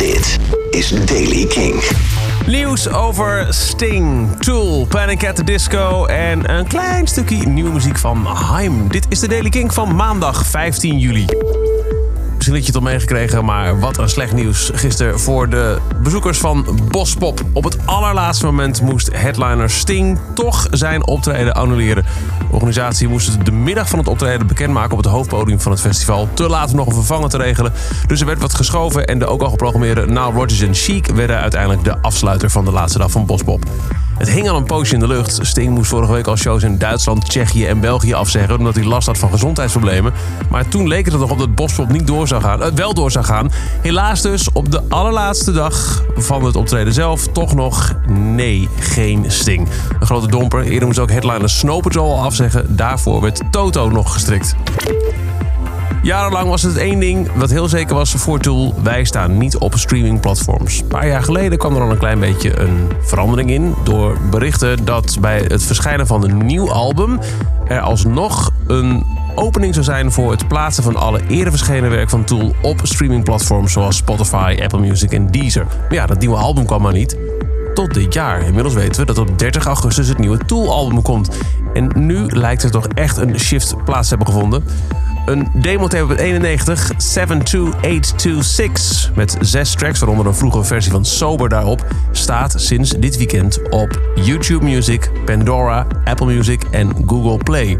Dit is Daily King. Nieuws over Sting, Tool, Panic at the Disco en een klein stukje nieuwe muziek van Haim. Dit is de Daily King van maandag 15 juli. Misschien had je het al meegekregen, maar wat een slecht nieuws gisteren voor de bezoekers van Bospop. Op het allerlaatste moment moest headliner Sting toch zijn optreden annuleren. De organisatie moest het de middag van het optreden bekendmaken op het hoofdpodium van het festival. Te laat om nog een vervanger te regelen. Dus er werd wat geschoven en de ook al geprogrammeerde Nile Rodgers en Chic werden uiteindelijk de afsluiter van de laatste dag van Bospop. Het hing al een poosje in de lucht. Sting moest vorige week al shows in Duitsland, Tsjechië en België afzeggen... omdat hij last had van gezondheidsproblemen. Maar toen leek het er nog op dat Bospop niet door zou gaan, eh, wel door zou gaan. Helaas dus op de allerlaatste dag van het optreden zelf toch nog nee, geen Sting. Een grote domper. Eerder moest ook headliner Snow Patrol afzeggen. Daarvoor werd Toto nog gestrikt. Jarenlang was het één ding wat heel zeker was voor Tool. Wij staan niet op streamingplatforms. Een paar jaar geleden kwam er al een klein beetje een verandering in. Door berichten dat bij het verschijnen van een nieuw album... er alsnog een opening zou zijn voor het plaatsen van alle eerder verschenen werk van Tool... op streamingplatforms zoals Spotify, Apple Music en Deezer. Maar ja, dat nieuwe album kwam maar niet tot dit jaar. Inmiddels weten we dat op 30 augustus het nieuwe Tool-album komt. En nu lijkt er toch echt een shift plaats te hebben gevonden. Een demo-tape op 91, 72826, met zes tracks, waaronder een vroege versie van Sober daarop, staat sinds dit weekend op YouTube Music, Pandora, Apple Music en Google Play.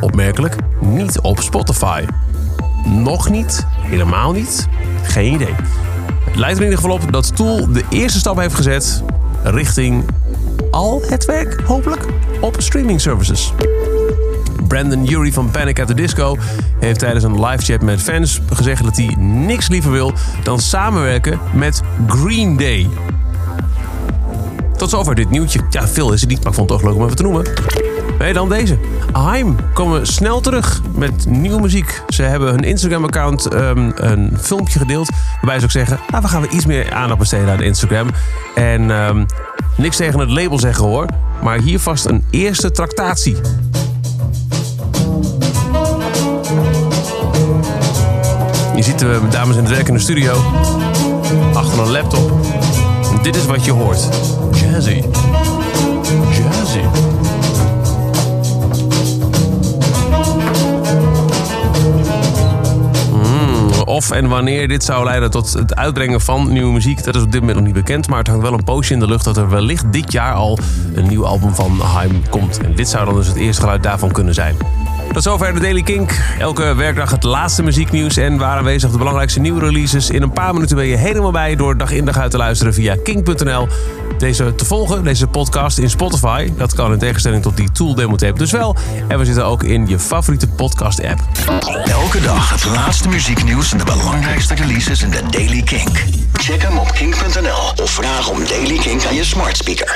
Opmerkelijk, niet op Spotify. Nog niet, helemaal niet, geen idee. Het lijkt er in ieder geval op dat Tool de eerste stap heeft gezet richting al het werk, hopelijk, op streaming services. Brandon Urie van Panic at the Disco heeft tijdens een live chat met fans gezegd dat hij niks liever wil dan samenwerken met Green Day. Tot zover dit nieuwtje. Ja, veel is het niet, maar ik vond het toch leuk om even te noemen. Nee, dan deze. Haim komen snel terug met nieuwe muziek. Ze hebben hun Instagram-account um, een filmpje gedeeld. Waarbij ze ook zeggen, nou, we gaan iets meer aandacht besteden aan Instagram. En um, niks tegen het label zeggen hoor. Maar hier vast een eerste tractatie. Je ziet de dames in het werk in de studio. Achter een laptop. Dit is wat je hoort. Jazzy. Jazzy. of en wanneer dit zou leiden tot het uitbrengen van nieuwe muziek, dat is op dit moment nog niet bekend. Maar het hangt wel een poosje in de lucht dat er wellicht dit jaar al een nieuw album van Haim komt. En dit zou dan dus het eerste geluid daarvan kunnen zijn. Tot zover de Daily Kink. Elke werkdag het laatste muzieknieuws en waar aanwezig de belangrijkste nieuwe releases. In een paar minuten ben je helemaal bij door dag in dag uit te luisteren via kink.nl. Deze te volgen, deze podcast in Spotify. Dat kan in tegenstelling tot die Tool demo tape dus wel. En we zitten ook in je favoriete podcast app. Elke dag het laatste muzieknieuws en de belangrijkste releases in de Daily Kink. Check hem op kink.nl of vraag om Daily Kink aan je smart speaker.